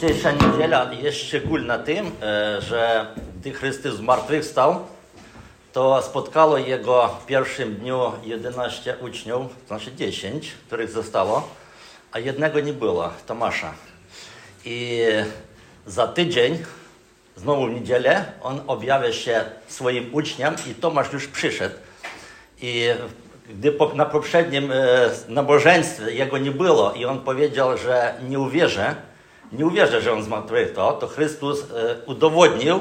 Dzisiejsza niedziela jest szczególna tym, e, że gdy Chrystus zmartwychwstał, to spotkało Jego w pierwszym dniu 11 uczniów, znaczy 10, których zostało, a jednego nie było, Tomasza. I za tydzień, znowu w niedzielę, on objawia się swoim uczniom i Tomasz już przyszedł. I gdy na poprzednim e, nabożeństwie jego nie było i on powiedział, że nie uwierzy, nie uwierzy, że on zmartwychwstał, to Chrystus e, udowodnił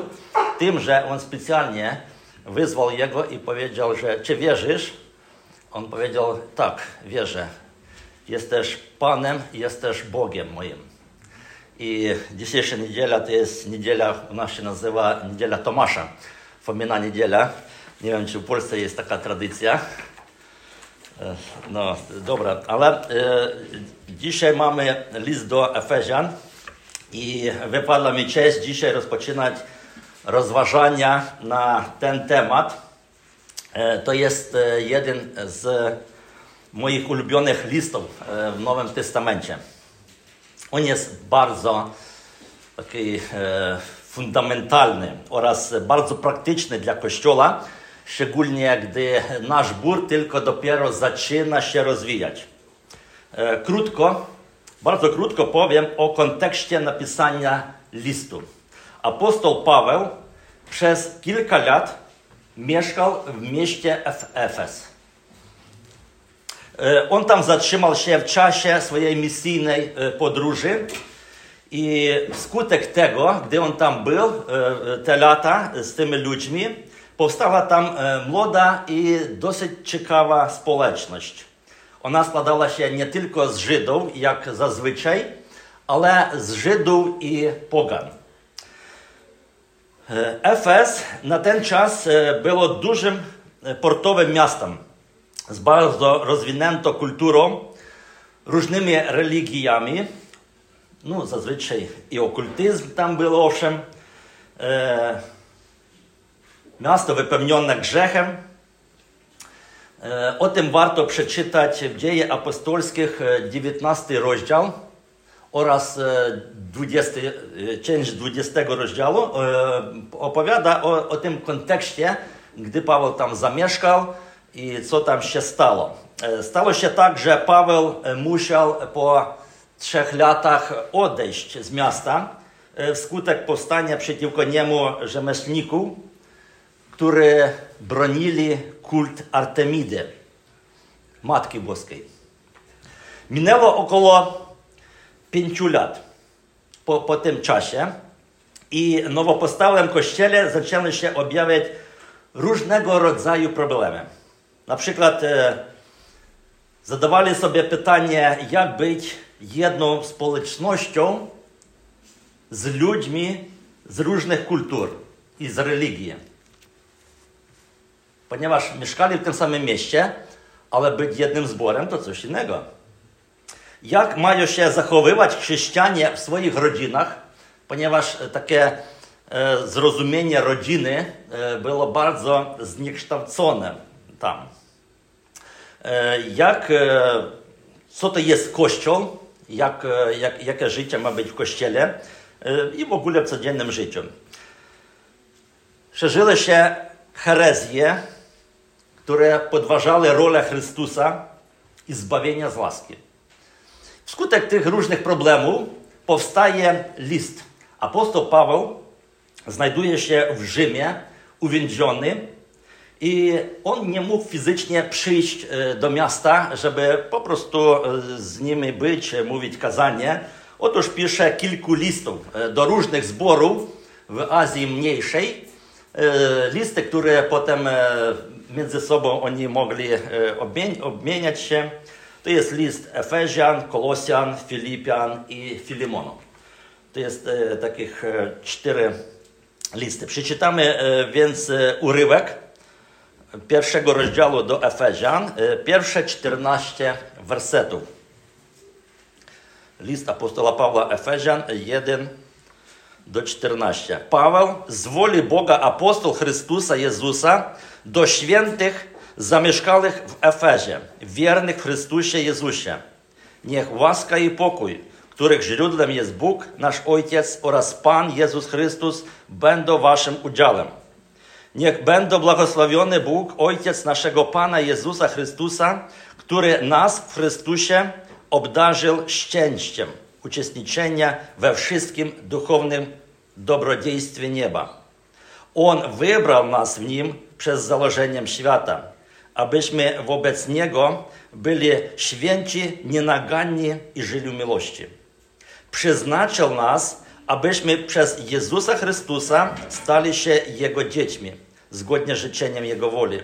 tym, że on specjalnie wyzwał jego i powiedział, że czy wierzysz? On powiedział, tak, wierzę. Jesteś Panem, jesteś Bogiem moim. I dzisiejsza niedziela to jest niedziela, u nas się nazywa niedziela Tomasza. Fomina niedziela. Nie wiem, czy w Polsce jest taka tradycja. E, No, dobra, ale e, dzisiaj mamy list do Efezjan i wypadła mi cześć dzisiaj rozpoczynać rozważania na ten temat. E, to jest e, jeden z moich ulubionych listów e, w Nowym Testamencie. On jest bardzo taki fundamentalny oraz bardzo praktyczny dla Kościoła, szczególnie gdy nasz bór tylko dopiero zaczyna się rozwijać. Krótko, bardzo krótko powiem o kontekście napisania listu. Apostoł Paweł przez kilka lat mieszkał w mieście Efes. E, On tam zatrzymał się w czasie swojej misyjnej e, podróży i wskutek tego, gdy on tam był e, te lata z tymi ludźmi, powstała tam młoda i dosyć ciekawa społeczność. Składała się nie tylko z Żydów, jak zazwyczaj, ale z Żydów i pogan. Na ten czas było dużym portowym miastem z bardzo rozwiniętą kulturą, różnymi religiami. No, zazwyczaj i okultyzm tam był, owszem. E, miasto wypełnione grzechem. E, o tym warto przeczytać w Dzieje Apostolskich 19 rozdział oraz 20, część 20 rozdziału e, opowiada o, o tym kontekście, gdy Paweł tam zamieszkał i co tam się stało. Stało się tak, że Paweł musiał po trzech latach odejść z miasta wskutek powstania przeciwko niemu rzemieślników, Artemidy, Matki Boskiej. Minęło około pięciu lat po, po tym czasie i nowopostałym kościele zaczęły się objawiać różnego rodzaju problemy. Na przykład e, zadawali sobie pytanie, jak być jedną społecznością z ludźmi z różnych kultur i z religii. Ponieważ mieszkali w tym samym mieście, ale być jednym zborem to coś innego. Jak mają się zachowywać chrześcijanie w swoich rodzinach, ponieważ takie e, zrozumienie rodziny e, było bardzo zniekształcone tam. E, jak, e, co to jest Kościół, jak, e, jak, jakie życie ma być w Kościele i w ogóle w codziennym życiu. Szerzyły się herezje, które podważały rolę Chrystusa i zbawienia z łaski. Wskutek tych różnych problemów powstaje list. Apostoł Paweł znajduje się w Rzymie, uwięziony i on nie mógł fizycznie przyjść do miasta, żeby po prostu z nimi być, mówić kazanie. Otóż pisze kilku listów do różnych zborów w Azji Mniejszej. Listy, które potem między sobą oni mogli obmieniać się. To jest list Efezjan, Kolosjan, Filipian i Filimonu. To jest takich cztery listy. Przeczytamy więc urywek pierwszego rozdziału do Efezjan, pierwsze 14 wersetów. List apostola Pawła Efezjan 1 do 14. Paweł z woli Boga apostol Chrystusa Jezusa do świętych zamieszkałych w Efezie, wiernych w Chrystusie Jezusie. Niech łaska i pokój, których źródłem jest Bóg, nasz Ojciec oraz Pan Jezus Chrystus, będą waszym udziałem. Niech będą błogosławiony Bóg, Ojciec naszego Pana Jezusa Chrystusa, który nas w Chrystusie obdarzył szczęściem uczestniczenia we wszystkim duchownym dobrodziejstwie nieba. On wybrał nas w nim przez założeniem świata, abyśmy wobec Niego byli święci, nienaganni i żyli w miłości. Przeznaczył nas, abyśmy przez Jezusa Chrystusa stali się Jego dziećmi, zgodnie z życzeniem Jego woli.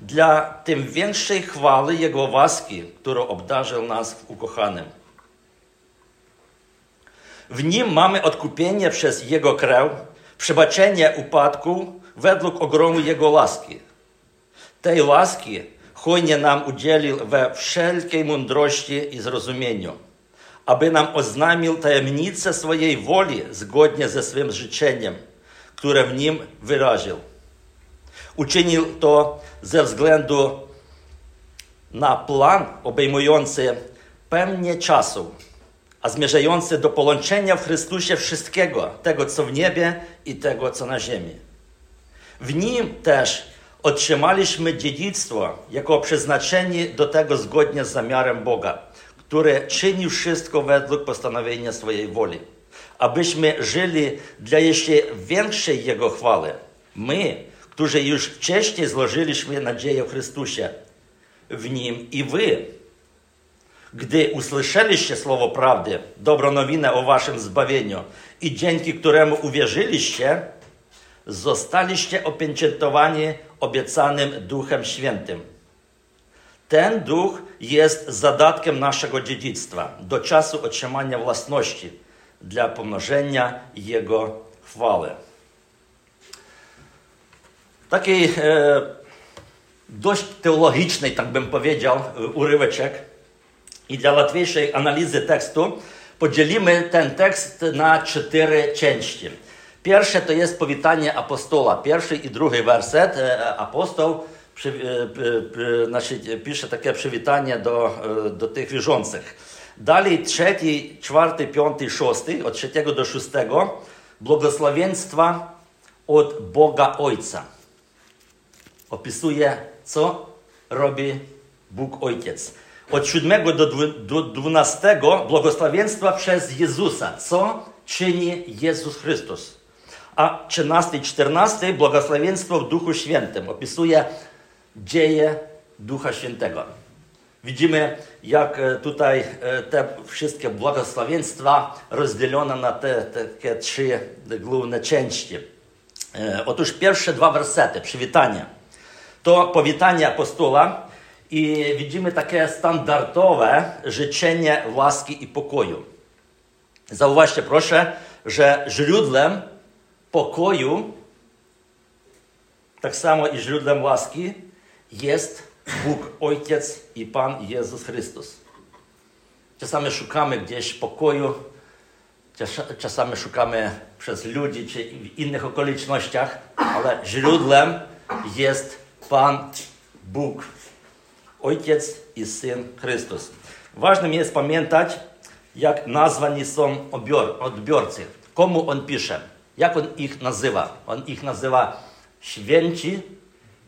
Dla tym większej chwały Jego łaski, którą obdarzył nas w ukochanym. W nim mamy odkupienie przez Jego krew, przebaczenie upadku według ogromu Jego łaski. Tej łaski hojnie nam udzielił we wszelkiej mądrości i zrozumieniu, aby nam oznamił tajemnicę swojej woli zgodnie ze swym życzeniem, które w nim wyraził. Uczynił to ze względu na plan obejmujący pełnię czasu, a zmierzający do połączenia w Chrystusie wszystkiego, tego co w niebie i tego co na ziemi. W nim też otrzymaliśmy dziedzictwo jako przeznaczeni do tego zgodnie z zamiarem Boga, który czyni wszystko według postanowienia swojej woli, abyśmy żyli dla jeszcze większej Jego chwały. My, którzy już wcześniej złożyliśmy nadzieję w Chrystusie, w Nim i Wy, gdy usłyszeliście słowo prawdy, dobrą nowinę o waszym zbawieniu i dzięki któremu uwierzyliście, zostaliście opieczętowani obiecanym Duchem Świętym. Ten Duch jest zadatkiem naszego dziedzictwa do czasu otrzymania własności dla pomnożenia Jego chwały. Taki e, dość teologiczny, tak bym powiedział, uryweczek. I dla łatwiejszej analizy tekstu podzielimy ten tekst na cztery części. Pierwsze to jest powitanie apostoła. Pierwszy i drugi werset. Apostoł przy, znaczy, pisze takie przywitanie do, do tych wierzących. Dalej trzeci, czwarty, piąty, szósty, od trzeciego do szóstego, błogosławieństwa od Boga Ojca. Opisuje, co robi Bóg Ojciec. Od siódmego do dwunastego błogosławieństwa przez Jezusa, co czyni Jezus Chrystus. A 13 i 14 błogosławieństwo w Duchu Świętym opisuje dzieje Ducha Świętego. Widzimy, jak tutaj te wszystkie błogosławieństwa rozdzielone na te takie trzy główne części. Otóż pierwsze dwa wersety, przywitanie, to powitanie apostoła i widzimy takie standardowe życzenie łaski i pokoju. Zauważcie proszę, że źródłem pokoju, tak samo i źródłem łaski, jest Bóg Ojciec i Pan Jezus Chrystus. Czasami szukamy gdzieś pokoju, czasami szukamy przez ludzi czy w innych okolicznościach, ale źródłem jest Pan Bóg, Ojciec i Syn Chrystus. Ważnym jest pamiętać, jak nazwani są odbiorcy, komu On pisze. Jak on ich nazywa? On ich nazywa święci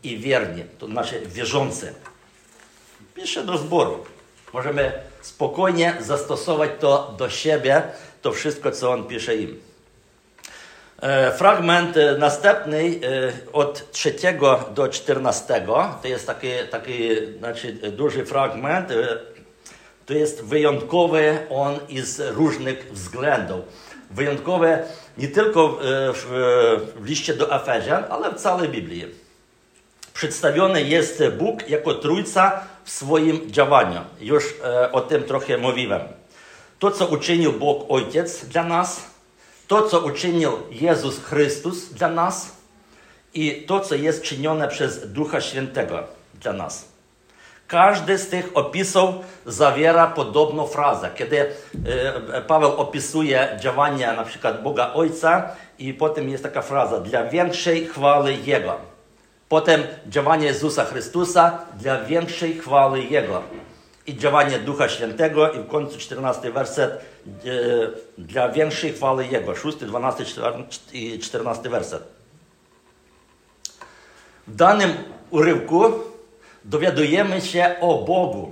i wierni, to znaczy wierzący. Pisze do zboru. Możemy spokojnie zastosować to do siebie, to wszystko, co on pisze im. Fragment następny od trzeciego do czternastego, to jest taki, taki znaczy, duży fragment, to jest wyjątkowy on z różnych względów. Wyjątkowe nie tylko w, w liście do Efezjan, ale w całej Biblii. Przedstawiony jest Bóg jako Trójca w swoim działaniu. Już o tym trochę mówiłem. To, co uczynił Bóg Ojciec dla nas, to, co uczynił Jezus Chrystus dla nas i to, co jest czynione przez Ducha Świętego dla nas. Każdy z tych opisów zawiera podobną frazę. Kiedy Paweł opisuje działania na przykład Boga Ojca i potem jest taka fraza dla większej chwały Jego. Potem działanie Jezusa Chrystusa dla większej chwały Jego. I działanie Ducha Świętego i w końcu 14 werset e, dla większej chwały Jego. 6, 12 i 14 werset. W danym urywku dowiadujemy się o Bogu.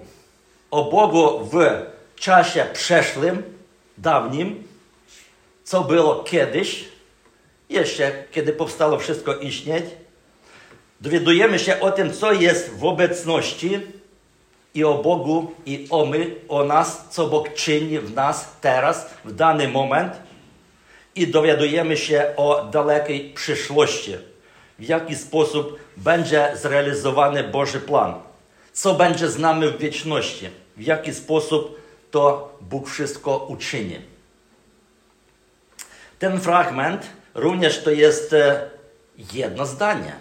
O Bogu w czasie przeszłym, dawnim, co było kiedyś, jeszcze kiedy powstało wszystko istnieć. Dowiadujemy się o tym, co jest w obecności i o Bogu, i o my, o nas, co Bóg czyni w nas teraz, w dany moment. I dowiadujemy się o dalekiej przyszłości, w jaki sposób będzie zrealizowany Boży plan, co będzie z nami w wieczności, w jaki sposób to Bóg wszystko uczyni. Ten fragment również to jest e, jedno zdanie.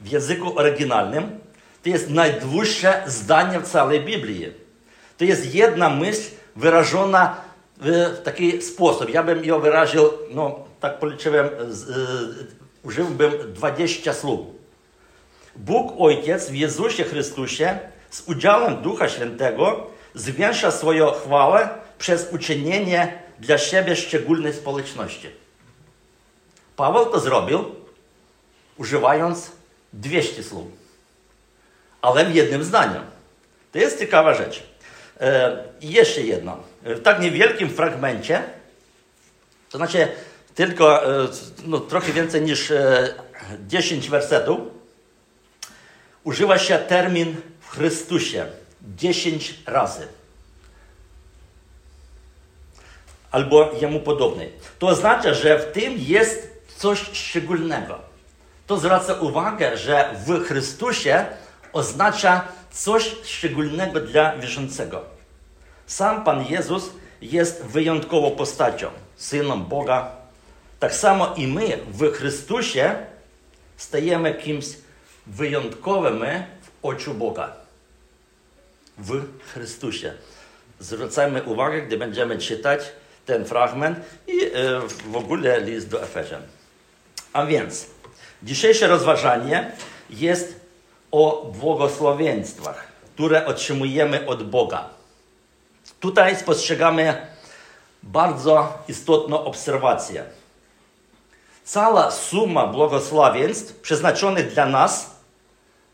W języku oryginalnym to jest najdłuższe zdanie w całej Biblii. To jest jedna myśl wyrażona w taki sposób. Ja bym ją wyraził, no tak policzyłem, użyłbym 20 słów. Bóg Ojciec w Jezusie Chrystusie z udziałem Ducha Świętego zwiększa swoją chwałę przez uczynienie dla siebie szczególnej społeczności. Paweł to zrobił, używając 200 słów, ale w jednym zdaniu. To jest ciekawa rzecz. I jeszcze jedno. W tak niewielkim fragmencie, to znaczy tylko no, trochę więcej niż 10 wersetów, używa się termin w Chrystusie 10 razy. Albo jemu podobny. To oznacza, że w tym jest coś szczególnego. To zwraca uwagę, że w Chrystusie oznacza coś szczególnego dla wierzącego. Sam Pan Jezus jest wyjątkową postacią, synem Boga. Tak samo i my w Chrystusie stajemy kimś wyjątkowym w oczu Boga. W Chrystusie. Zwracajmy uwagę, gdy będziemy czytać ten fragment i w ogóle list do Efezjan. A więc dzisiejsze rozważanie jest o błogosławieństwach, które otrzymujemy od Boga. Tutaj spostrzegamy bardzo istotną obserwację. Cała suma błogosławieństw przeznaczonych dla nas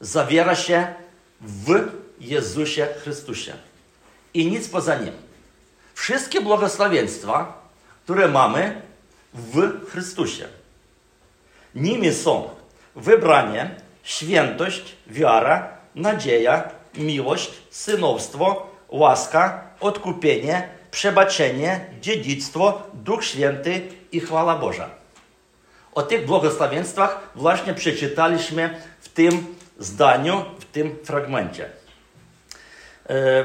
zawiera się w Jezusie Chrystusie. I nic poza nim. Wszystkie błogosławieństwa, które mamy w Chrystusie. Nimi są wybranie, świętość, wiara, nadzieja, miłość, synowstwo, łaska, odkupienie, przebaczenie, dziedzictwo, Duch Święty i chwała Boża. O tych błogosławieństwach właśnie przeczytaliśmy w tym zdaniu, w tym fragmencie.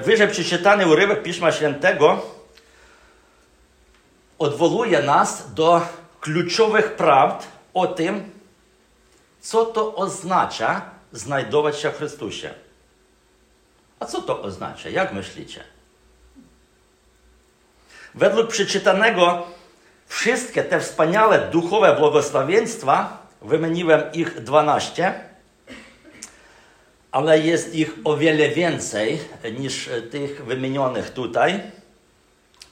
Wyżej przeczytany urywek Pisma Świętego odwołuje nas do kluczowych prawd o tym, co to oznacza znajdować się w Chrystusie. A co to oznacza? Jak myślicie? Według przeczytanego wszystkie te wspaniałe duchowe błogosławieństwa, wymieniłem ich 12, ale jest ich o wiele więcej niż tych wymienionych tutaj,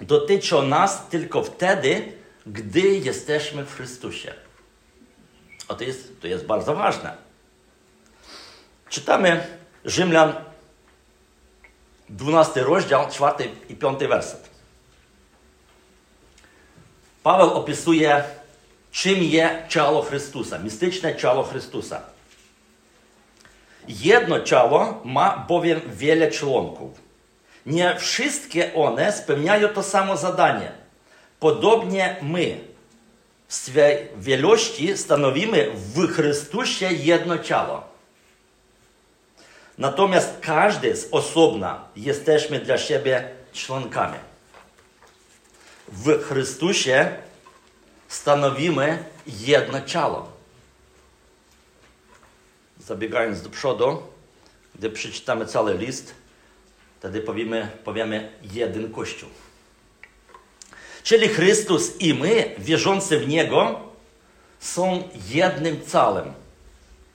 dotyczą nas tylko wtedy, gdy jesteśmy w Chrystusie. A to jest, to jest bardzo ważne. Czytamy Rzymian 12 rozdział, 4 i 5 werset. Paweł opisuje, czym jest ciało Chrystusa, mistyczne ciało Chrystusa. Jedno ciało ma bowiem wiele członków. Nie wszystkie one spełniają to samo zadanie. Podobnie my swej wielości stanowimy w Chrystusie jedno ciało. Natomiast każdy z osobna jesteśmy dla siebie członkami. W Chrystusie stanowimy jedno ciało. Zabiegając do przodu, gdy przeczytamy cały list, wtedy powiemy, powiemy jeden Kościół. Czyli Chrystus i my, wierzący w Niego, są jednym ciałem,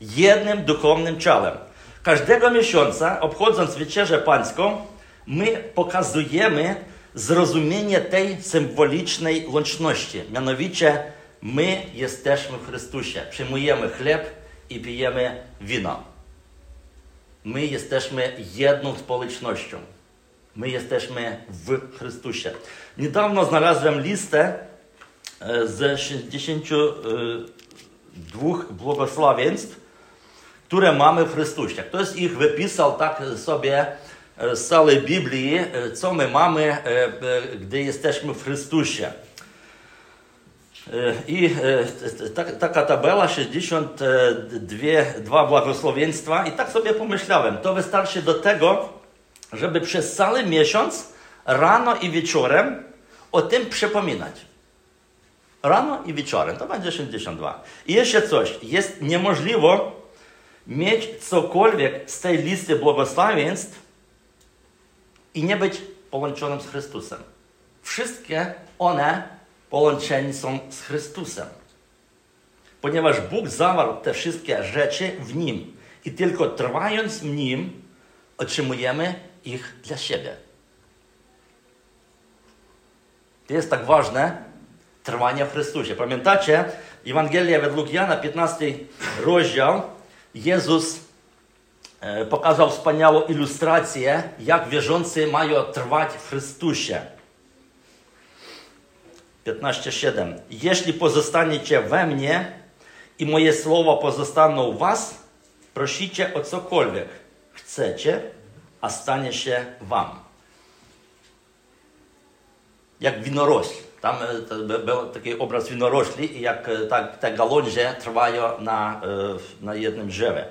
jednym duchownym ciałem, Każdego miesiąca, obchodząc Wieczerzę Pańską, my pokazujemy zrozumienie tej symbolicznej łączności. Mianowicie, my jesteśmy w Chrystusie. Przyjmujemy chleb i pijemy wino. My jesteśmy jedną społecznością. My jesteśmy w Chrystusie. Niedawno znalazłem listę e, z 62 błogosławieństw, które mamy w Chrystusie. Ktoś ich wypisał tak sobie e, z całej Biblii, e, co my mamy, gdy jesteśmy w Chrystusie. I taka tabela, 62 błogosławieństwa i tak sobie pomyślałem, to wystarczy do tego, żeby przez cały miesiąc rano i wieczorem o tym przypominać. Rano i wieczorem, to będzie 62. I jeszcze coś, jest niemożliwe mieć cokolwiek z tej listy błogosławieństw i nie być połączonym z Chrystusem. Wszystkie one połączeni są z Chrystusem. Ponieważ Bóg zawarł te wszystkie rzeczy w Nim i tylko trwając w Nim otrzymujemy ich dla siebie. Jest tak ważne, trwanie w Chrystusie. Pamiętacie, Ewangelia według Jana, 15 rozdział, Jezus e, pokazał wspaniałą ilustrację, jak wierzący mają trwać w Chrystusie. 15:7. Jeśli pozostaniecie we mnie i moje słowa pozostaną u was, prosicie o cokolwiek chcecie, a stanie się wam. Jak winorośl. Tam e, był taki obraz winorośli jak e, tak, te gałązie trwają na, e, na jednym drzewie.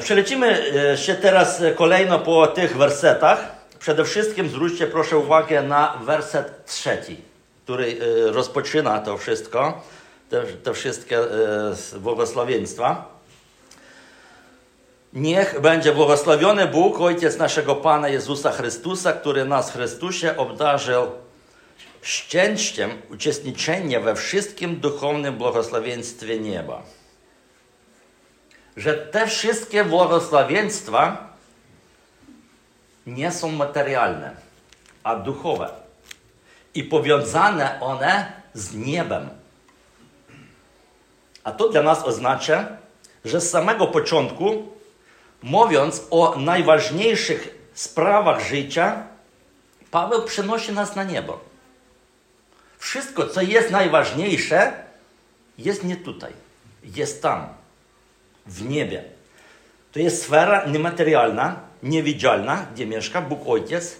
Przelecimy się teraz kolejno po tych wersetach. Przede wszystkim zwróćcie proszę uwagę na werset trzeci, który rozpoczyna to wszystko, te, te wszystkie błogosławieństwa. Niech będzie błogosławiony Bóg, Ojciec naszego Pana Jezusa Chrystusa, który nas w Chrystusie obdarzył szczęściem uczestniczenia we wszystkim duchownym błogosławieństwie nieba. Że te wszystkie błogosławieństwa nie są materialne, a duchowe. I powiązane one z niebem. A to dla nas oznacza, że z samego początku mówiąc o najważniejszych sprawach życia, Paweł przenosi nas na niebo. Wszystko, co jest najważniejsze, jest nie tutaj, jest tam, w niebie. To jest sfera niematerialna, niewidzialna, gdzie mieszka Bóg Ojciec.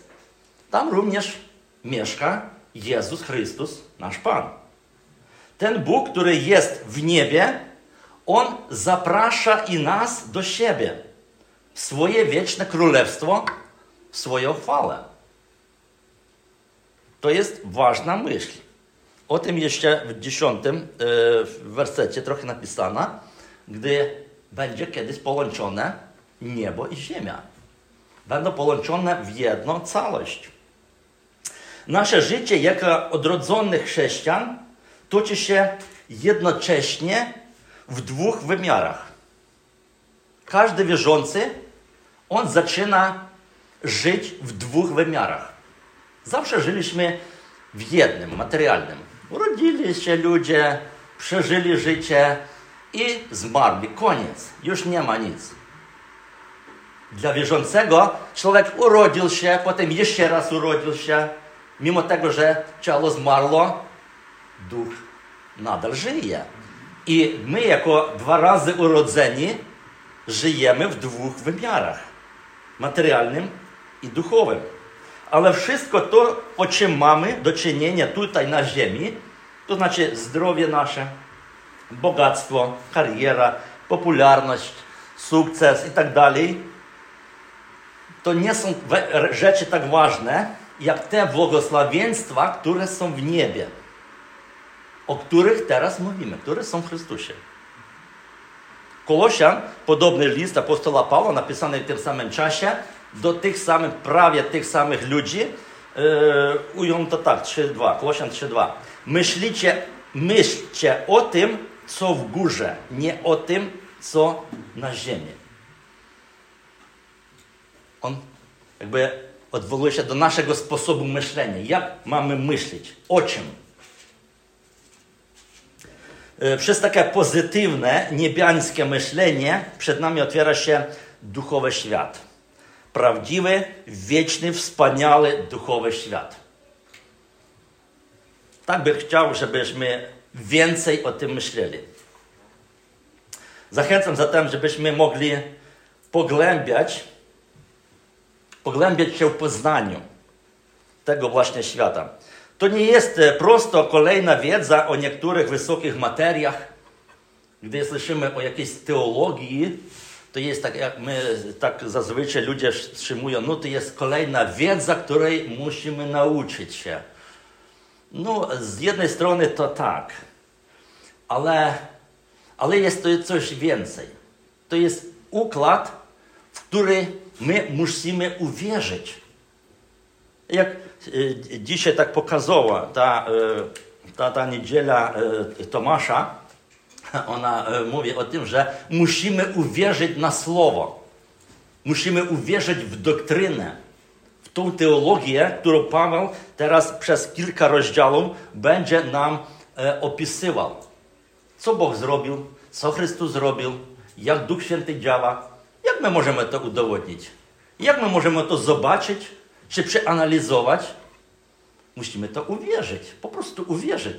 Tam również mieszka Jezus Chrystus, nasz Pan. Ten Bóg, który jest w niebie, On zaprasza i nas do siebie swoje wieczne królestwo, swoją chwałę. To jest ważna myśl. O tym jeszcze w dziesiątym e, wersecie trochę napisana, gdy będzie kiedyś połączone niebo i ziemia. Będą połączone w jedną całość. Nasze życie jako odrodzonych chrześcijan toczy się jednocześnie w dwóch wymiarach. Każdy wierzący on zaczyna żyć w dwóch wymiarach. Zawsze żyliśmy w jednym, materialnym. Urodzili się ludzie, przeżyli życie i zmarli. Koniec. Już nie ma nic. Dla wierzącego człowiek urodził się, potem jeszcze raz urodził się. Mimo tego, że ciało zmarło, duch nadal żyje. I my, jako dwa razy urodzeni, żyjemy w dwóch wymiarach materialnym i duchowym. Ale wszystko to, o czym mamy do czynienia tutaj na ziemi, to znaczy zdrowie nasze, bogactwo, kariera, popularność, sukces i tak dalej, to nie są rzeczy tak ważne, jak te błogosławieństwa, które są w niebie, o których teraz mówimy, które są w Chrystusie. Kolosian, podobny list apostola Pawła, napisany w tym samym czasie, do tych samych, prawie tych samych ludzi, yy, ujął to tak, 3.2, Kolosian 3.2. Myślicie, myślcie o tym, co w górze, nie o tym, co na ziemi. on jakby odwołuje się do naszego sposobu myślenia. Jak mamy myśleć? O czym? E, przez takie pozytywne, niebiańskie myślenie przed nami otwiera się duchowy świat. Prawdziwy, wieczny, wspaniały duchowy świat. Tak bym chciał, żebyśmy więcej o tym myśleli. Zachęcam zatem, żebyśmy mogli pogłębiać, pogłębiać się w poznaniu tego właśnie świata. To nie jest e, prosto kolejna wiedza o niektórych wysokich materiach. Gdy słyszymy o jakiejś teologii, to jest tak, jak my tak zazwyczaj ludzie wstrzymują, no to jest kolejna wiedza, której musimy nauczyć się. No, z jednej strony to tak, ale, ale jest to coś więcej. To jest układ, w który my musimy uwierzyć. Jak dzisiaj tak pokazała ta, e, ta, ta niedziela e, Tomasza, ona mówi o tym, że musimy uwierzyć na słowo. Musimy uwierzyć w doktrynę, w tą teologię, którą Paweł teraz przez kilka rozdziałów będzie nam opisywał. Co Bóg zrobił, co Chrystus zrobił, jak Duch Święty działa, jak my możemy to udowodnić, jak my możemy to zobaczyć, czy przeanalizować. Musimy to uwierzyć, po prostu uwierzyć.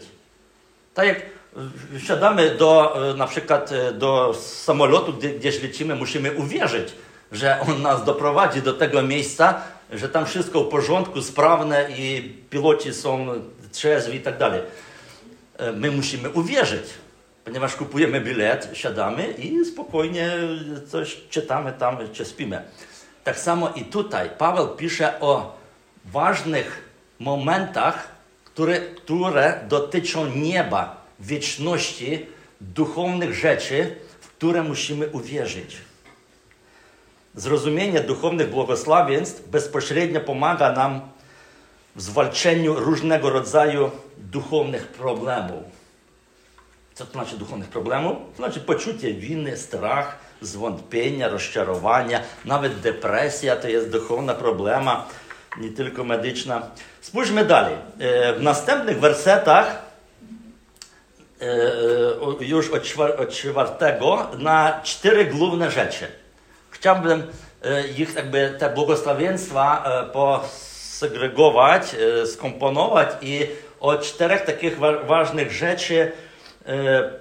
Tak jak wsiadamy do, na przykład do samolotu, gdzie, gdzieś lecimy, musimy uwierzyć, że on nas doprowadzi do tego miejsca, że tam wszystko w porządku, sprawne i piloci są trzeźwi i tak dalej. My musimy uwierzyć ponieważ kupujemy bilet, siadamy i spokojnie coś czytamy tam, czy spimy. Tak samo i tutaj Paweł pisze o ważnych momentach, które, dotyczą nieba, wieczności, duchownych rzeczy, w które musimy uwierzyć. Zrozumienie duchownych błogosławieństw bezpośrednio pomaga nam w zwalczeniu różnego rodzaju duchownych problemów. Co to znaczy duchownych problemów? To znaczy poczucie winy, strach, zwątpienia, rozczarowania, nawet depresja to jest duchowna problema, nie tylko medyczna. Spójrzmy dalej. E, w następnych wersetach e, już od czwartego na cztery główne rzeczy. Chciałbym e, ich jakby te błogosławieństwa posegregować, skomponować i o czterech takich ważnych rzeczy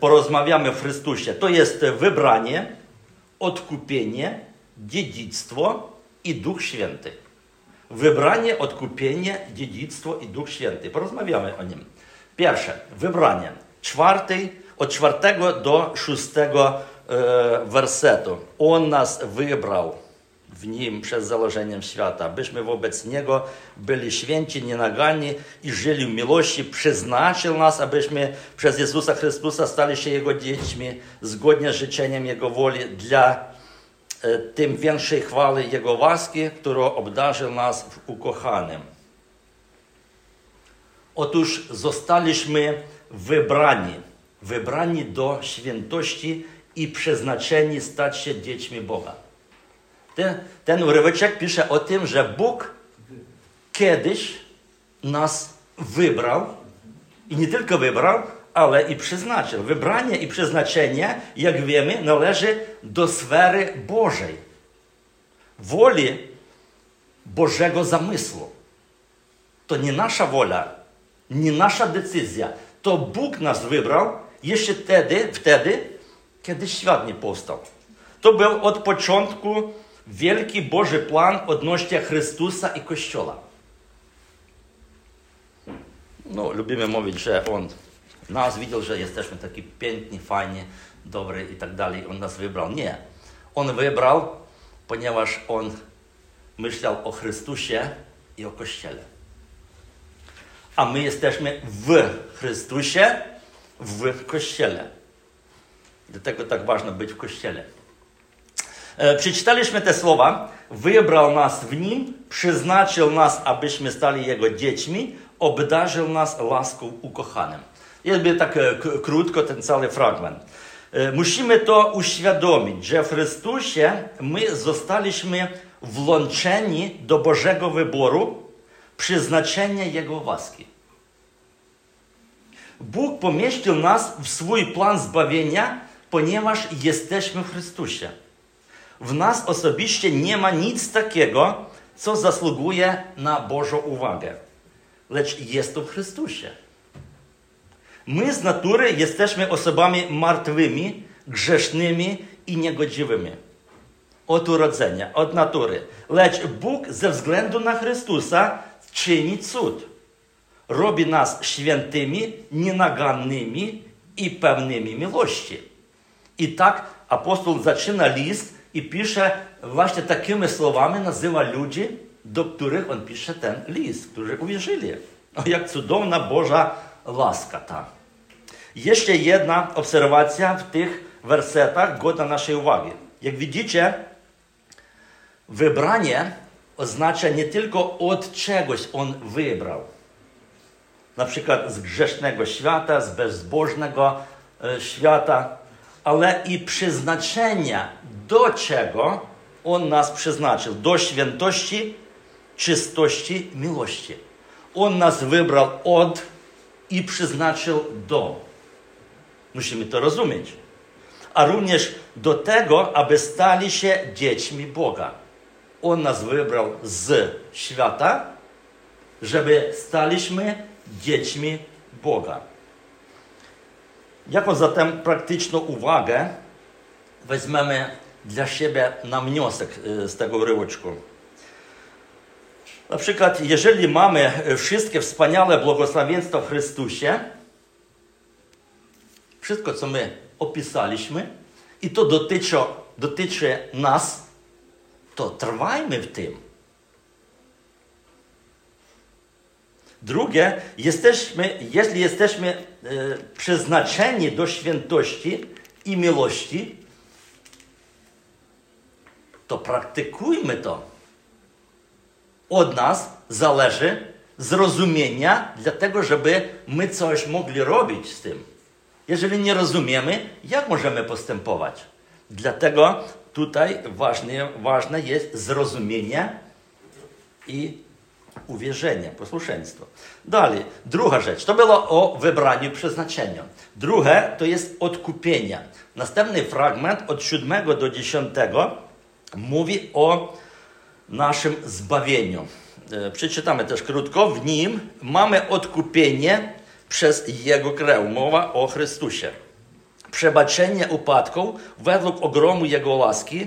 porozmawiamy w Chrystusie. To jest wybranie, odkupienie, dziedzictwo i Duch Święty. Wybranie, odkupienie, dziedzictwo i Duch Święty. Porozmawiamy o nim. Pierwsze, wybranie. Czwarty, od czwartego do szóstego e, wersetu. On nas wybrał w Nim przez założeniem świata, byśmy wobec Niego byli święci, nienaganni i żyli w miłości. Przeznaczył nas, abyśmy przez Jezusa Chrystusa stali się Jego dziećmi, zgodnie z życzeniem Jego woli, dla e, tym większej chwały Jego łaski, którą obdarzył nas w ukochanym. Otóż zostaliśmy wybrani, wybrani do świętości i przeznaczeni stać się dziećmi Boga. Ten, ten uryweczek pisze o tym, że Bóg kiedyś nas wybrał i nie tylko wybrał, ale i przeznaczył. Wybranie i przeznaczenie, jak wiemy, należy do sfery Bożej, woli Bożego zamysłu. To nie nasza wola, nie nasza decyzja. To Bóg nas wybrał jeszcze wtedy, wtedy kiedy świat nie powstał. To był od początku wielki Boży plan odnośnie Chrystusa i Kościoła. No, lubimy mówić, że On nas widział, że jesteśmy taki piękni, fajni, dobry i tak dalej. On nas wybrał. Nie. On wybrał, ponieważ On myślał o Chrystusie i o Kościele. A my jesteśmy w Chrystusie, w Kościele. Dlatego tak ważno być w Kościele. E, przeczytaliśmy te słowa. Wybrał nas w Nim, przeznaczył nas, abyśmy stali Jego dziećmi, obdarzył nas łaską ukochanym. Jest tak e, krótko ten cały fragment. E, musimy to uświadomić, że w Chrystusie my zostaliśmy włączeni do Bożego wyboru, przeznaczenia Jego łaski. Bóg pomieścił nas w swój plan zbawienia, ponieważ jesteśmy w Chrystusie. W nas osobiście nie ma nic takiego, co zasługuje na Bożą uwagę, lecz jest to w Chrystusie. My z natury jesteśmy osobami martwymi, grzesznymi i niegodziwymi. Od urodzenia, od natury. Lecz Bóg ze względu na Chrystusa czyni cud. Robi nas świętymi, nienagannymi i pełnymi miłości. I tak apostoł zaczyna list i pisze właśnie takimi słowami, nazywa ludzi, do których on pisze ten list, którzy uwierzyli. O, jak cudowna Boża łaska ta. Jeszcze jedna obserwacja w tych wersetach godna naszej uwagi. Jak widzicie, wybranie oznacza nie tylko od czegoś on wybrał. Na przykład z grzesznego świata, z bezbożnego świata, ale i przeznaczenia, do czego on nas przeznaczył. Do świętości, czystości, miłości. On nas wybrał od i przeznaczył do. Musimy to rozumieć. A również do tego, aby stali się dziećmi Boga. On nas wybrał z świata, żeby staliśmy dziećmi Boga. Jaką zatem praktyczną uwagę weźmiemy dla siebie na wniosek z tego uryweczku? Na przykład, jeżeli mamy wszystkie wspaniałe błogosławieństwa w Chrystusie, wszystko, co my opisaliśmy, i to dotyczy, dotyczy nas, to trwajmy w tym. Drugie, jesteśmy, jeśli jesteśmy e, przeznaczeni do świętości i miłości, to praktykujmy to. Od nas zależy zrozumienia, dlatego żeby my coś mogli robić z tym. Jeżeli nie rozumiemy, jak możemy postępować? Dlatego tutaj ważne, ważne jest zrozumienie i uwierzenie, posłuszeństwo. Dalej, druga rzecz, to było o wybraniu przeznaczenia. Drugie to jest odkupienie. Następny fragment od 7 do 10 mówi o naszym zbawieniu. Przeczytamy też krótko. W nim mamy odkupienie przez Jego krew. Mowa o Chrystusie. Przebaczenie upadków według ogromu Jego łaski.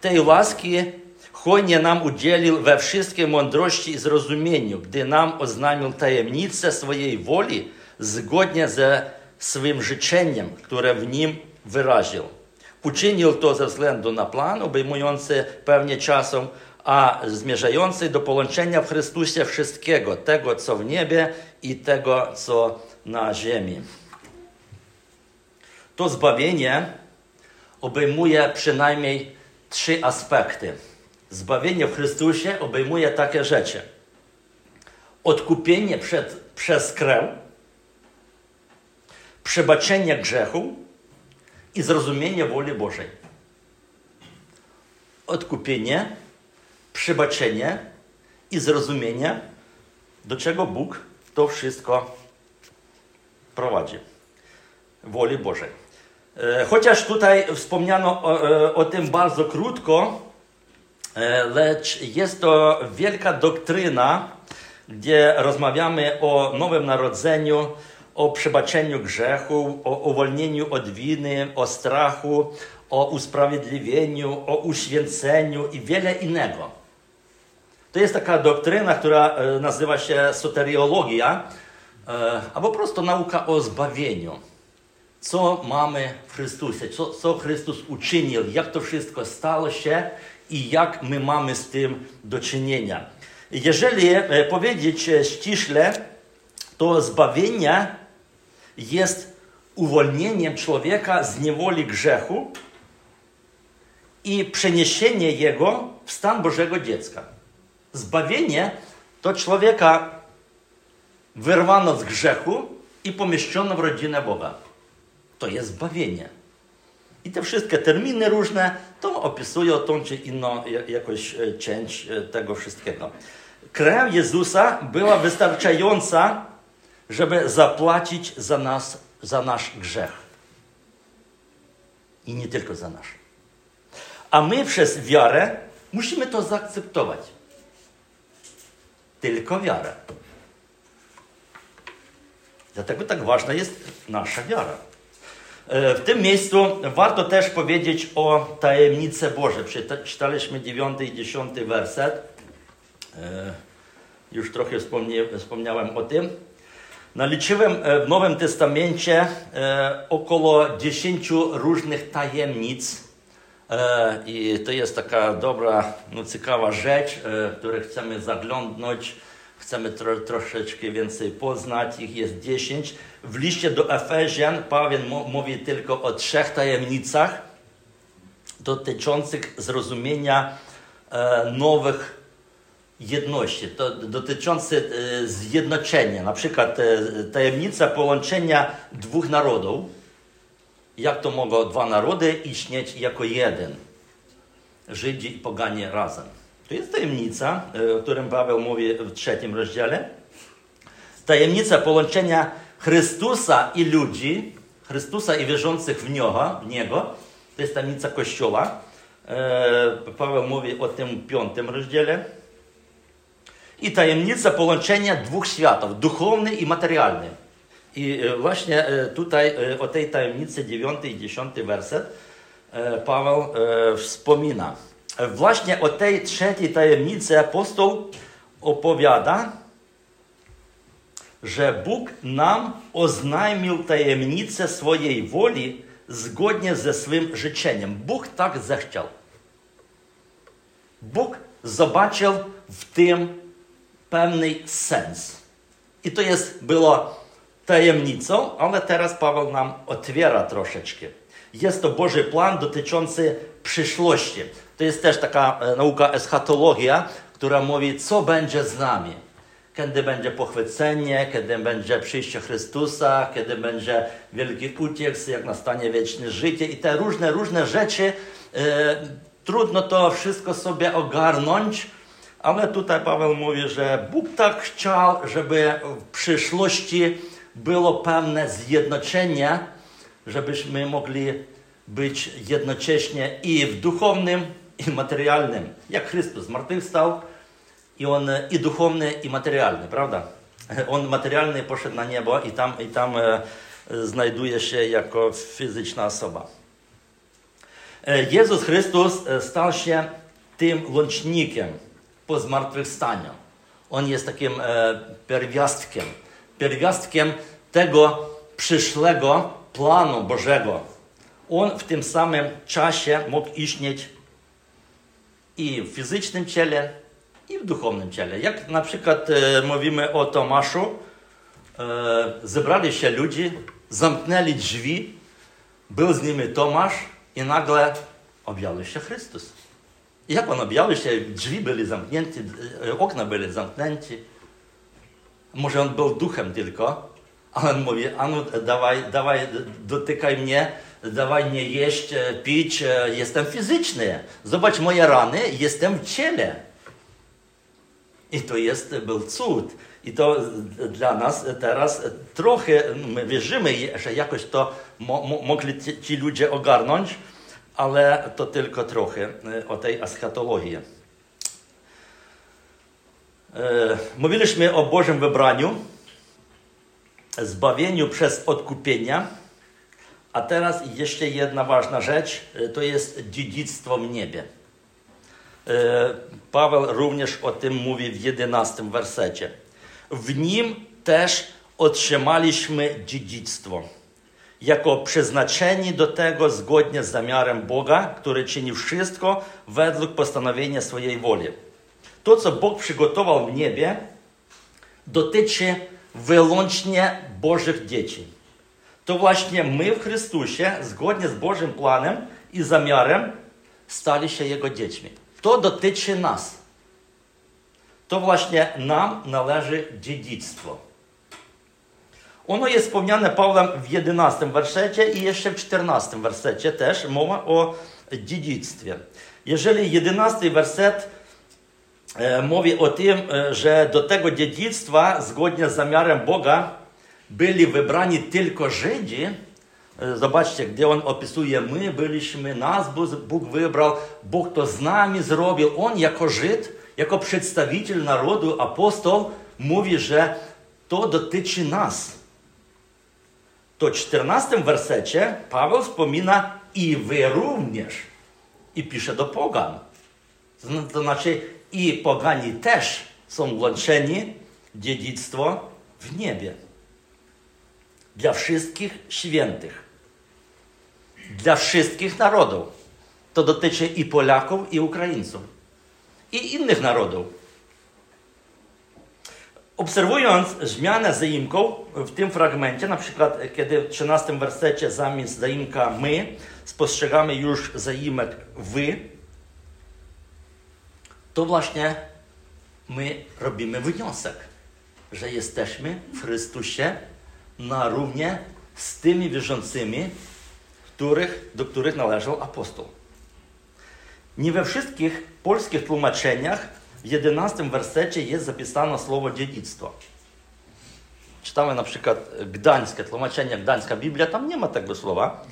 Tej łaski hojnie nam udzielił we wszystkiej mądrości i zrozumieniu, gdy nam oznajmił tajemnicę swojej woli zgodnie ze swym życzeniem, które w nim wyraził. Uczynił to ze względu na plan obejmujący pewnie czasem, a zmierzający do połączenia w Chrystusie wszystkiego, tego co w niebie i tego co na ziemi. To zbawienie obejmuje przynajmniej trzy aspekty. Zbawienie w Chrystusie obejmuje takie rzeczy. Odkupienie przed, przez krew, przebaczenie grzechu i zrozumienie woli Bożej. Odkupienie, przebaczenie i zrozumienie, do czego Bóg to wszystko prowadzi. Woli Bożej. Chociaż tutaj wspomniano o, o tym bardzo krótko, lecz jest to wielka doktryna, gdzie rozmawiamy o Nowym Narodzeniu, o przebaczeniu grzechu, o uwolnieniu od winy, o strachu, o usprawiedliwieniu, o uświęceniu i wiele innego. To jest taka doktryna, która nazywa się soteriologia, albo po prostu nauka o zbawieniu. Co mamy w Chrystusie, co, co Chrystus uczynił, jak to wszystko stało się i jak my mamy z tym do czynienia. Jeżeli powiedzieć ściśle, to zbawienie jest uwolnieniem człowieka z niewoli grzechu i przeniesienie jego w stan Bożego dziecka. Zbawienie to człowieka wyrwano z grzechu i pomieszczono w rodzinę Boga. To jest zbawienie. I te wszystkie terminy różne to opisują tą czy inną jakąś część tego wszystkiego. Krew Jezusa była wystarczająca, żeby zapłacić za nas, za nasz grzech. I nie tylko za nasz. A my przez wiarę musimy to zaakceptować. Tylko wiarę. Dlatego tak ważna jest nasza wiara. E, w tym miejscu warto też powiedzieć o tajemnicy Boże. Przeczytaliśmy 9 i 10 werset. E, już trochę wspomniałem o tym. Naliczyłem e, w Nowym Testamencie około 10 różnych tajemnic. I to jest taka dobra, no, ciekawa rzecz, w której chcemy zaglądnąć chcemy tro, troszeczkę więcej poznać, ich jest dziesięć. W liście do Efezjan Paweł mówi tylko o trzech tajemnicach dotyczących zrozumienia e, nowych jedności, to dotyczące e, zjednoczenia. Na przykład e, tajemnica połączenia dwóch narodów. Jak to mogą dwa narody istnieć jako jeden? Żydzi i poganie razem. To jest tajemnica, e, o którym Paweł mówi w trzecim rozdziale. Tajemnica połączenia Chrystusa i ludzi, Chrystusa i wierzących w Niego, w Niego. To jest tajemnica Kościoła. Paweł mówi o tym piątym rozdziale. I tajemnica połączenia dwóch światów, duchowny i materialny. I e, właśnie tutaj o tej tajemnicy, dziewiąty i dziesiąty werset, Paweł wspomina. Właśnie o tej trzeciej tajemnicy apostoł opowiada, że Bóg nam oznajmił tajemnicę swojej woli zgodnie ze swym życzeniem. Bóg tak zechciał. Bóg zobaczył w tym pewny sens. I to jest było tajemnicą, ale teraz Paweł nam otwiera troszeczkę. Jest to Boży plan dotyczący przyszłości. To jest też taka e, nauka eschatologia, która mówi, co będzie z nami. Kiedy będzie pochwycenie, kiedy będzie przyjście Chrystusa, kiedy będzie wielki uciek, jak nastanie wieczne życie i te różne, różne rzeczy. E, trudno to wszystko sobie ogarnąć, ale tutaj Paweł mówi, że Bóg tak chciał, żeby w przyszłości było pewne zjednoczenie, żebyśmy mogli być jednocześnie i w duchownym, i materialnym. Jak Chrystus zmartwychwstał i on i duchowny, i materialny, prawda? On materialny poszedł na niebo i tam, i tam e, znajduje się jako fizyczna osoba. E, Jezus Chrystus e, stał się tym łącznikiem po zmartwychwstaniu. On jest takim e, pierwiastkiem, pierwiastkiem tego przyszłego planu Bożego. On w tym samym czasie mógł istnieć i w fizycznym ciele, i w duchownym ciele. Jak na przykład e, mówimy o Tomaszu, e, zebrali się ludzie, zamknęli drzwi, był z nimi Tomasz i nagle objawił się Chrystus. Jak on objawił się, drzwi były zamknięte, e, okna były zamknięte. Może on był duchem tylko, ale on mówi, Anu, dawaj, dawaj, dotykaj mnie, dawaj nie jeść, e, pić, e, jestem fizyczny. Zobacz moje rany, jestem w ciele. I to jest, był cud. I to dla nas teraz trochę, my wierzymy, że jakoś to mo mogli ci ludzie ogarnąć, ale to tylko trochę e, o tej eschatologii. Mówiliśmy o Bożym wybraniu, zbawieniu przez odkupienia a teraz jeszcze jedna ważna rzecz, e, to jest dziedzictwo w niebie. E, Paweł również o tym mówi w 11 wersecie. W nim też otrzymaliśmy dziedzictwo, jako przeznaczeni do tego zgodnie z zamiarem Boga, który czyni wszystko według postanowienia swojej woli. To, co Bóg przygotował w niebie, dotyczy wyłącznie Bożych dzieci to właśnie my w Chrystusie, zgodnie z Bożym planem i zamiarem, stali się Jego dziećmi. To dotyczy nas. To właśnie nam należy dziedzictwo. Ono jest wspomniane Pawłem w 11 wersecie i jeszcze w 14 wersecie też mowa o dziedzictwie. Jeżeli 11 werset e, mówi o tym, e, że do tego dziedzictwa zgodnie z zamiarem Boga byli wybrani tylko Żydzi, e, Zobaczcie, gdzie on opisuje, my byliśmy, nas Bóg wybrał, Bóg to z nami zrobił. On jako Żyd, jako przedstawiciel narodu, apostoł, mówi, że to dotyczy nas. To w 14 wersecie Paweł wspomina i wy również. I pisze do pogan. To znaczy i pogani też są włączeni w dziedzictwo w niebie. Dla wszystkich świętych. Dla wszystkich narodów. To dotyczy i Polaków, i Ukraińców. I innych narodów. Obserwując zmianę zaimką w tym fragmencie, na przykład kiedy w 13 wersecie zamiast zaimka my spostrzegamy już zaimek wy, to właśnie my robimy wniosek, że jesteśmy w Chrystusie na równie z tymi wierzącymi, których, do których należał apostoł. Nie we wszystkich polskich tłumaczeniach w 11 wersecie jest zapisane słowo dziedzictwo. Czytamy na przykład gdańskie tłumaczenie, gdańska Biblia, tam nie ma tego słowa.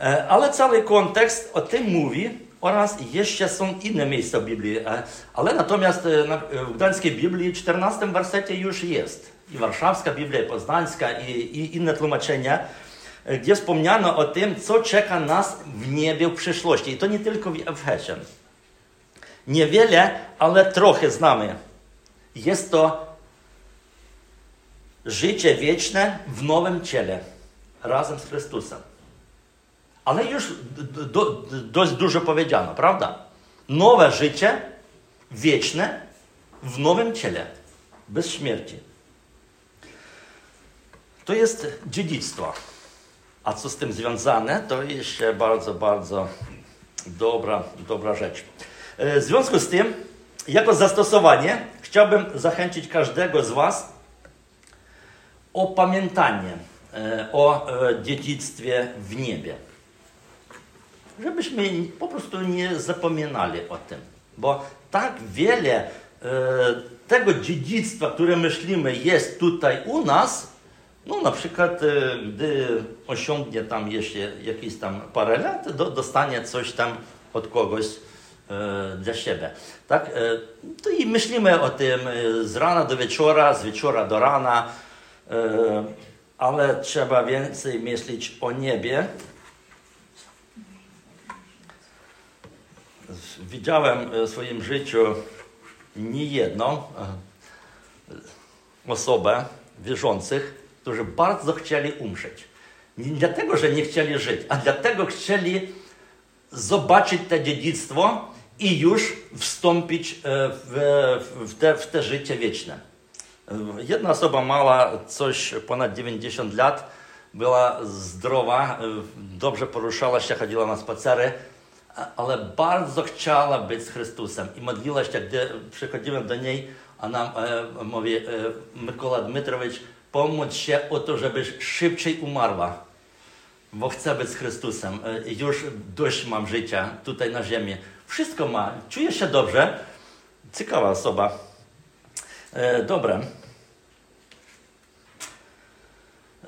E, ale cały kontekst o tym mówi oraz jeszcze są inne miejsca w Biblii. E, ale natomiast e, w gdańskiej Biblii w 14 wersecie już jest. I warszawska Biblia, i poznańska, i, i inne tłumaczenia, gdzie wspomniano o tym, co czeka nas w niebie w przyszłości. I to nie tylko w Efesie. Niewiele, ale trochę znamy. Jest to życie wieczne w nowym ciele, razem z Chrystusem. Ale już do, dość dużo powiedziano, prawda? Nowe życie wieczne w nowym ciele, bez śmierci. To jest dziedzictwo. A co z tym związane, to jeszcze bardzo, bardzo dobra, dobra rzecz. E, w związku z tym, jako zastosowanie, chciałbym zachęcić każdego z Was o pamiętanie e, o e, dziedzictwie w niebie. Żebyśmy po prostu nie zapominali o tym, bo tak wiele tego dziedzictwa, które myślimy jest tutaj u nas, no na przykład gdy osiągnie tam jeszcze jakieś tam parę lat, dostanie coś tam od kogoś, E, dla siebie. Tak? E, to i myślimy o tym e, z rana do wieczora, z wieczora do rana, ale trzeba więcej myśleć o niebie. Widziałem w swoim życiu niejedną osobę wierzących, którzy bardzo chcieli umrzeć. Nie dlatego, że nie chcieli żyć, a dlatego chcieli zobaczyć to dziedzictwo i już wstąpić e, w, w, te, w te życie wieczne. Jedna osoba mała coś ponad 90 lat, była zdrowa, e, dobrze poruszała się, chodziła na spacery, ale bardzo chciała być z Chrystusem i modliła się, gdy przychodziłem do niej, ona e, mówi, e, Dmitrowicz, pomóż się o to, żebyś szybciej umarła, bo chcę być z Chrystusem. E, już dość mam życia tutaj na ziemi. Wszystko ma. Czuje się dobrze. Ciekawa osoba. E, dobre.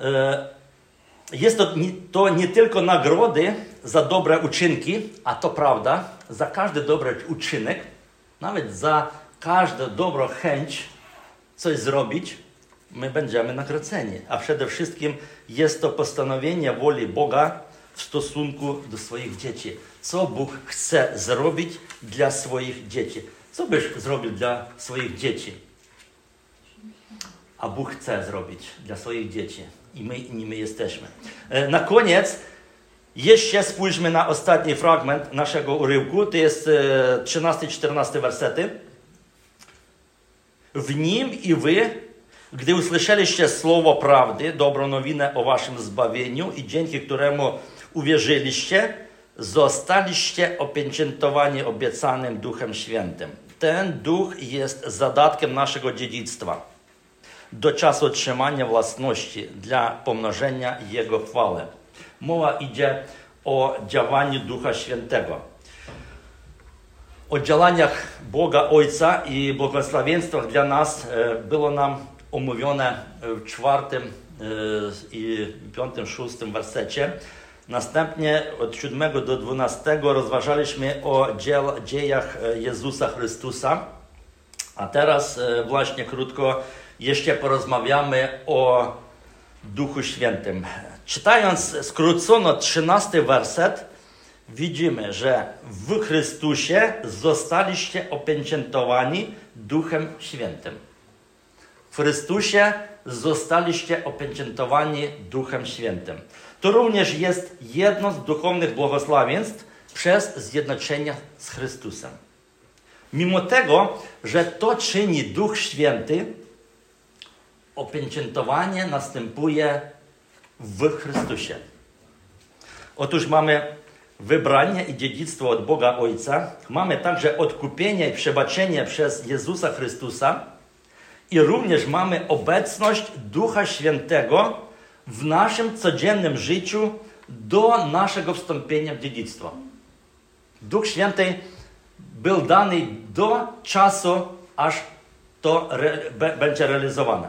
E, jest to to nie tylko nagrody za dobre uczynki, a to prawda, za każdy dobry uczynek, nawet za każdą dobrą chęć coś zrobić, my będziemy nagrodzeni. A przede wszystkim jest to postanowienie woli Boga w stosunku do swoich dzieci co Bóg chce zrobić dla swoich dzieci. Co byś zrobił dla swoich dzieci? A Bóg chce zrobić dla swoich dzieci. I my nimi jesteśmy. E, na koniec jeszcze spójrzmy na ostatni fragment naszego urywku. To jest 13-14 e, wersety. W nim i wy, gdy usłyszeliście słowo prawdy, dobrą nowinę o waszym zbawieniu i dzięki któremu uwierzyliście, zostaliście opieczętowani obiecanym Duchem Świętym. Ten duch jest zadatkiem naszego dziedzictwa. do czasu otrzymania własności dla pomnożenia Jego chwały. Mowa idzie o działaniu Ducha Świętego. O działaniach Boga Ojca i błogosławieństwach dla nas e, było nam omówione w czwartym e, i piątym, szóstym wersecie. Następnie od 7 do 12 rozważaliśmy o dziejach e, Jezusa Chrystusa. A teraz właśnie krótko jeszcze porozmawiamy o Duchu Świętym. Czytając skrócono 13 werset, widzimy, że w Chrystusie zostaliście opieczętowani Duchem Świętym. W Chrystusie zostaliście opieczętowani Duchem Świętym. To również jest jedno z duchownych błogosławieństw przez zjednoczenie z Chrystusem. Mimo tego, że to czyni Duch Święty, opieczętowanie następuje w Chrystusie. Otóż mamy wybranie i dziedzictwo od Boga Ojca, mamy także odkupienie i przebaczenie przez Jezusa Chrystusa i również mamy obecność Ducha Świętego w naszym codziennym życiu do naszego wstąpienia w dziedzictwo. Duch Święty był dany do czasu, aż to re, będzie realizowane.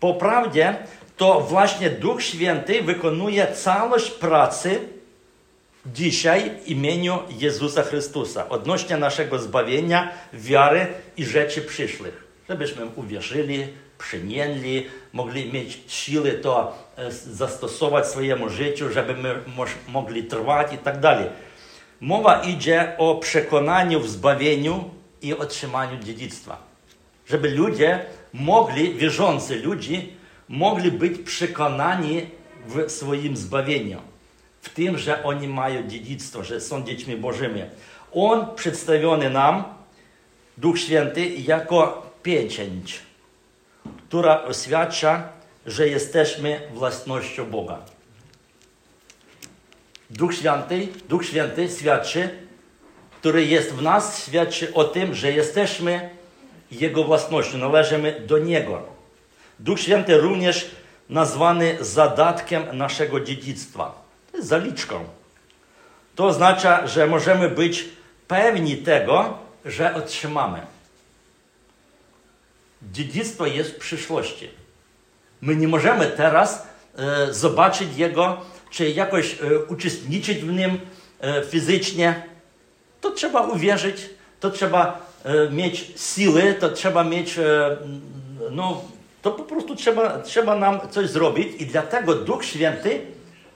Po prawdzie, to właśnie Duch Święty wykonuje całość pracy dzisiaj w imieniu Jezusa Chrystusa odnośnie naszego zbawienia, wiary i rzeczy przyszłych. Żebyśmy uwierzyli, przyjęli, mogli mieć siły to e, zastosować swojemu życiu, żeby my mogli trwać i tak dalej. Mowa idzie o przekonaniu w zbawieniu i otrzymaniu dziedzictwa. Żeby ludzie mogli, wierzący ludzie, mogli być przekonani w swoim zbawieniu, w tym, że oni mają dziedzictwo, że są dziećmi Bożymi. On przedstawiony nam, Duch Święty, jako pieczęć, która oświadcza, że jesteśmy własnością Boga. Duch Święty, Duch Święty świadczy, który jest w nas, świadczy o tym, że jesteśmy Jego własnością, należymy do Niego. Duch Święty również nazwany zadatkiem naszego dziedzictwa. Zaliczką. To oznacza, że możemy być pewni tego, że otrzymamy. Dziedzictwo jest w przyszłości. My nie możemy teraz e, zobaczyć jego, czy jakoś e, uczestniczyć w nim e, fizycznie. To trzeba uwierzyć, to trzeba e, mieć siły, to trzeba mieć e, no, to po prostu trzeba, trzeba nam coś zrobić i dlatego Duch Święty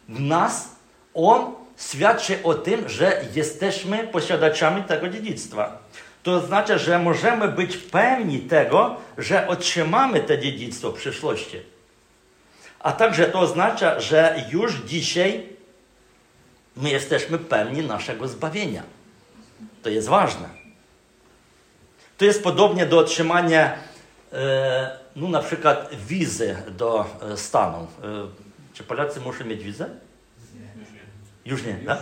w nas, On świadczy o tym, że jesteśmy posiadaczami tego dziedzictwa. To oznacza, że możemy być pewni tego, że otrzymamy to dziedzictwo w przyszłości. A także to oznacza, że już dzisiaj my jesteśmy pewni naszego zbawienia. To jest ważne. To jest podobnie do otrzymania e, no na przykład wizy do e, Stanu. E, czy Polacy muszą mieć wizę? Już nie, tak?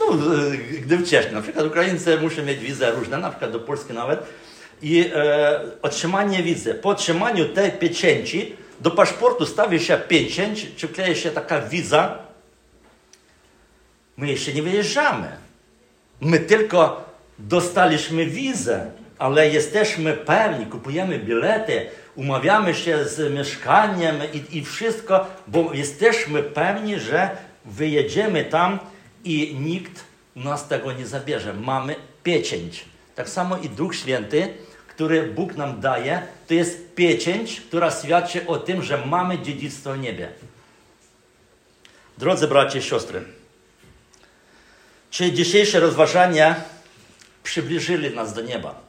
No, e, gdy wcześniej. Na przykład Ukraińcy muszą mieć wizę różne, na przykład do Polski nawet. I e, otrzymanie wizy. Po otrzymaniu tej pieczęci do paszportu stawi się pieczęć, czy kleje się taka wiza. My jeszcze nie wyjeżdżamy. My tylko dostaliśmy wizę, ale jesteśmy pewni, kupujemy bilety, umawiamy się z mieszkaniem i, i wszystko, bo jesteśmy pewni, że wyjedziemy tam i nikt nas tego nie zabierze. Mamy pieczęć. Tak samo i Duch Święty, który Bóg nam daje, to jest pieczęć, która świadczy o tym, że mamy dziedzictwo w niebie. Drodzy bracia i siostry, czy dzisiejsze rozważania przybliżyli nas do nieba?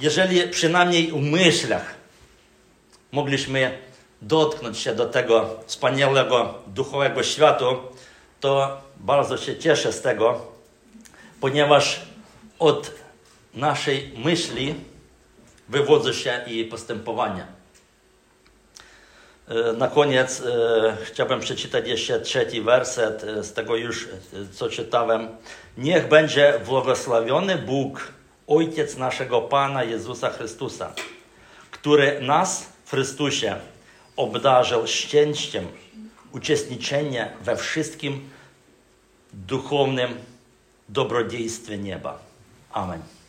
jeżeli przynajmniej w myślach mogliśmy dotknąć się do tego wspaniałego duchowego światu, to bardzo się cieszę z tego, ponieważ od naszej myśli wywodzą się i postępowania. E, na koniec e, chciałbym przeczytać jeszcze trzeci werset e, z tego już, co czytałem. Niech będzie błogosławiony Bóg, Ojciec naszego Pana Jezusa Chrystusa, który nas w Chrystusie obdarzył szczęściem uczestniczenia we wszystkim duchownym dobrodziejstwie nieba. Amen.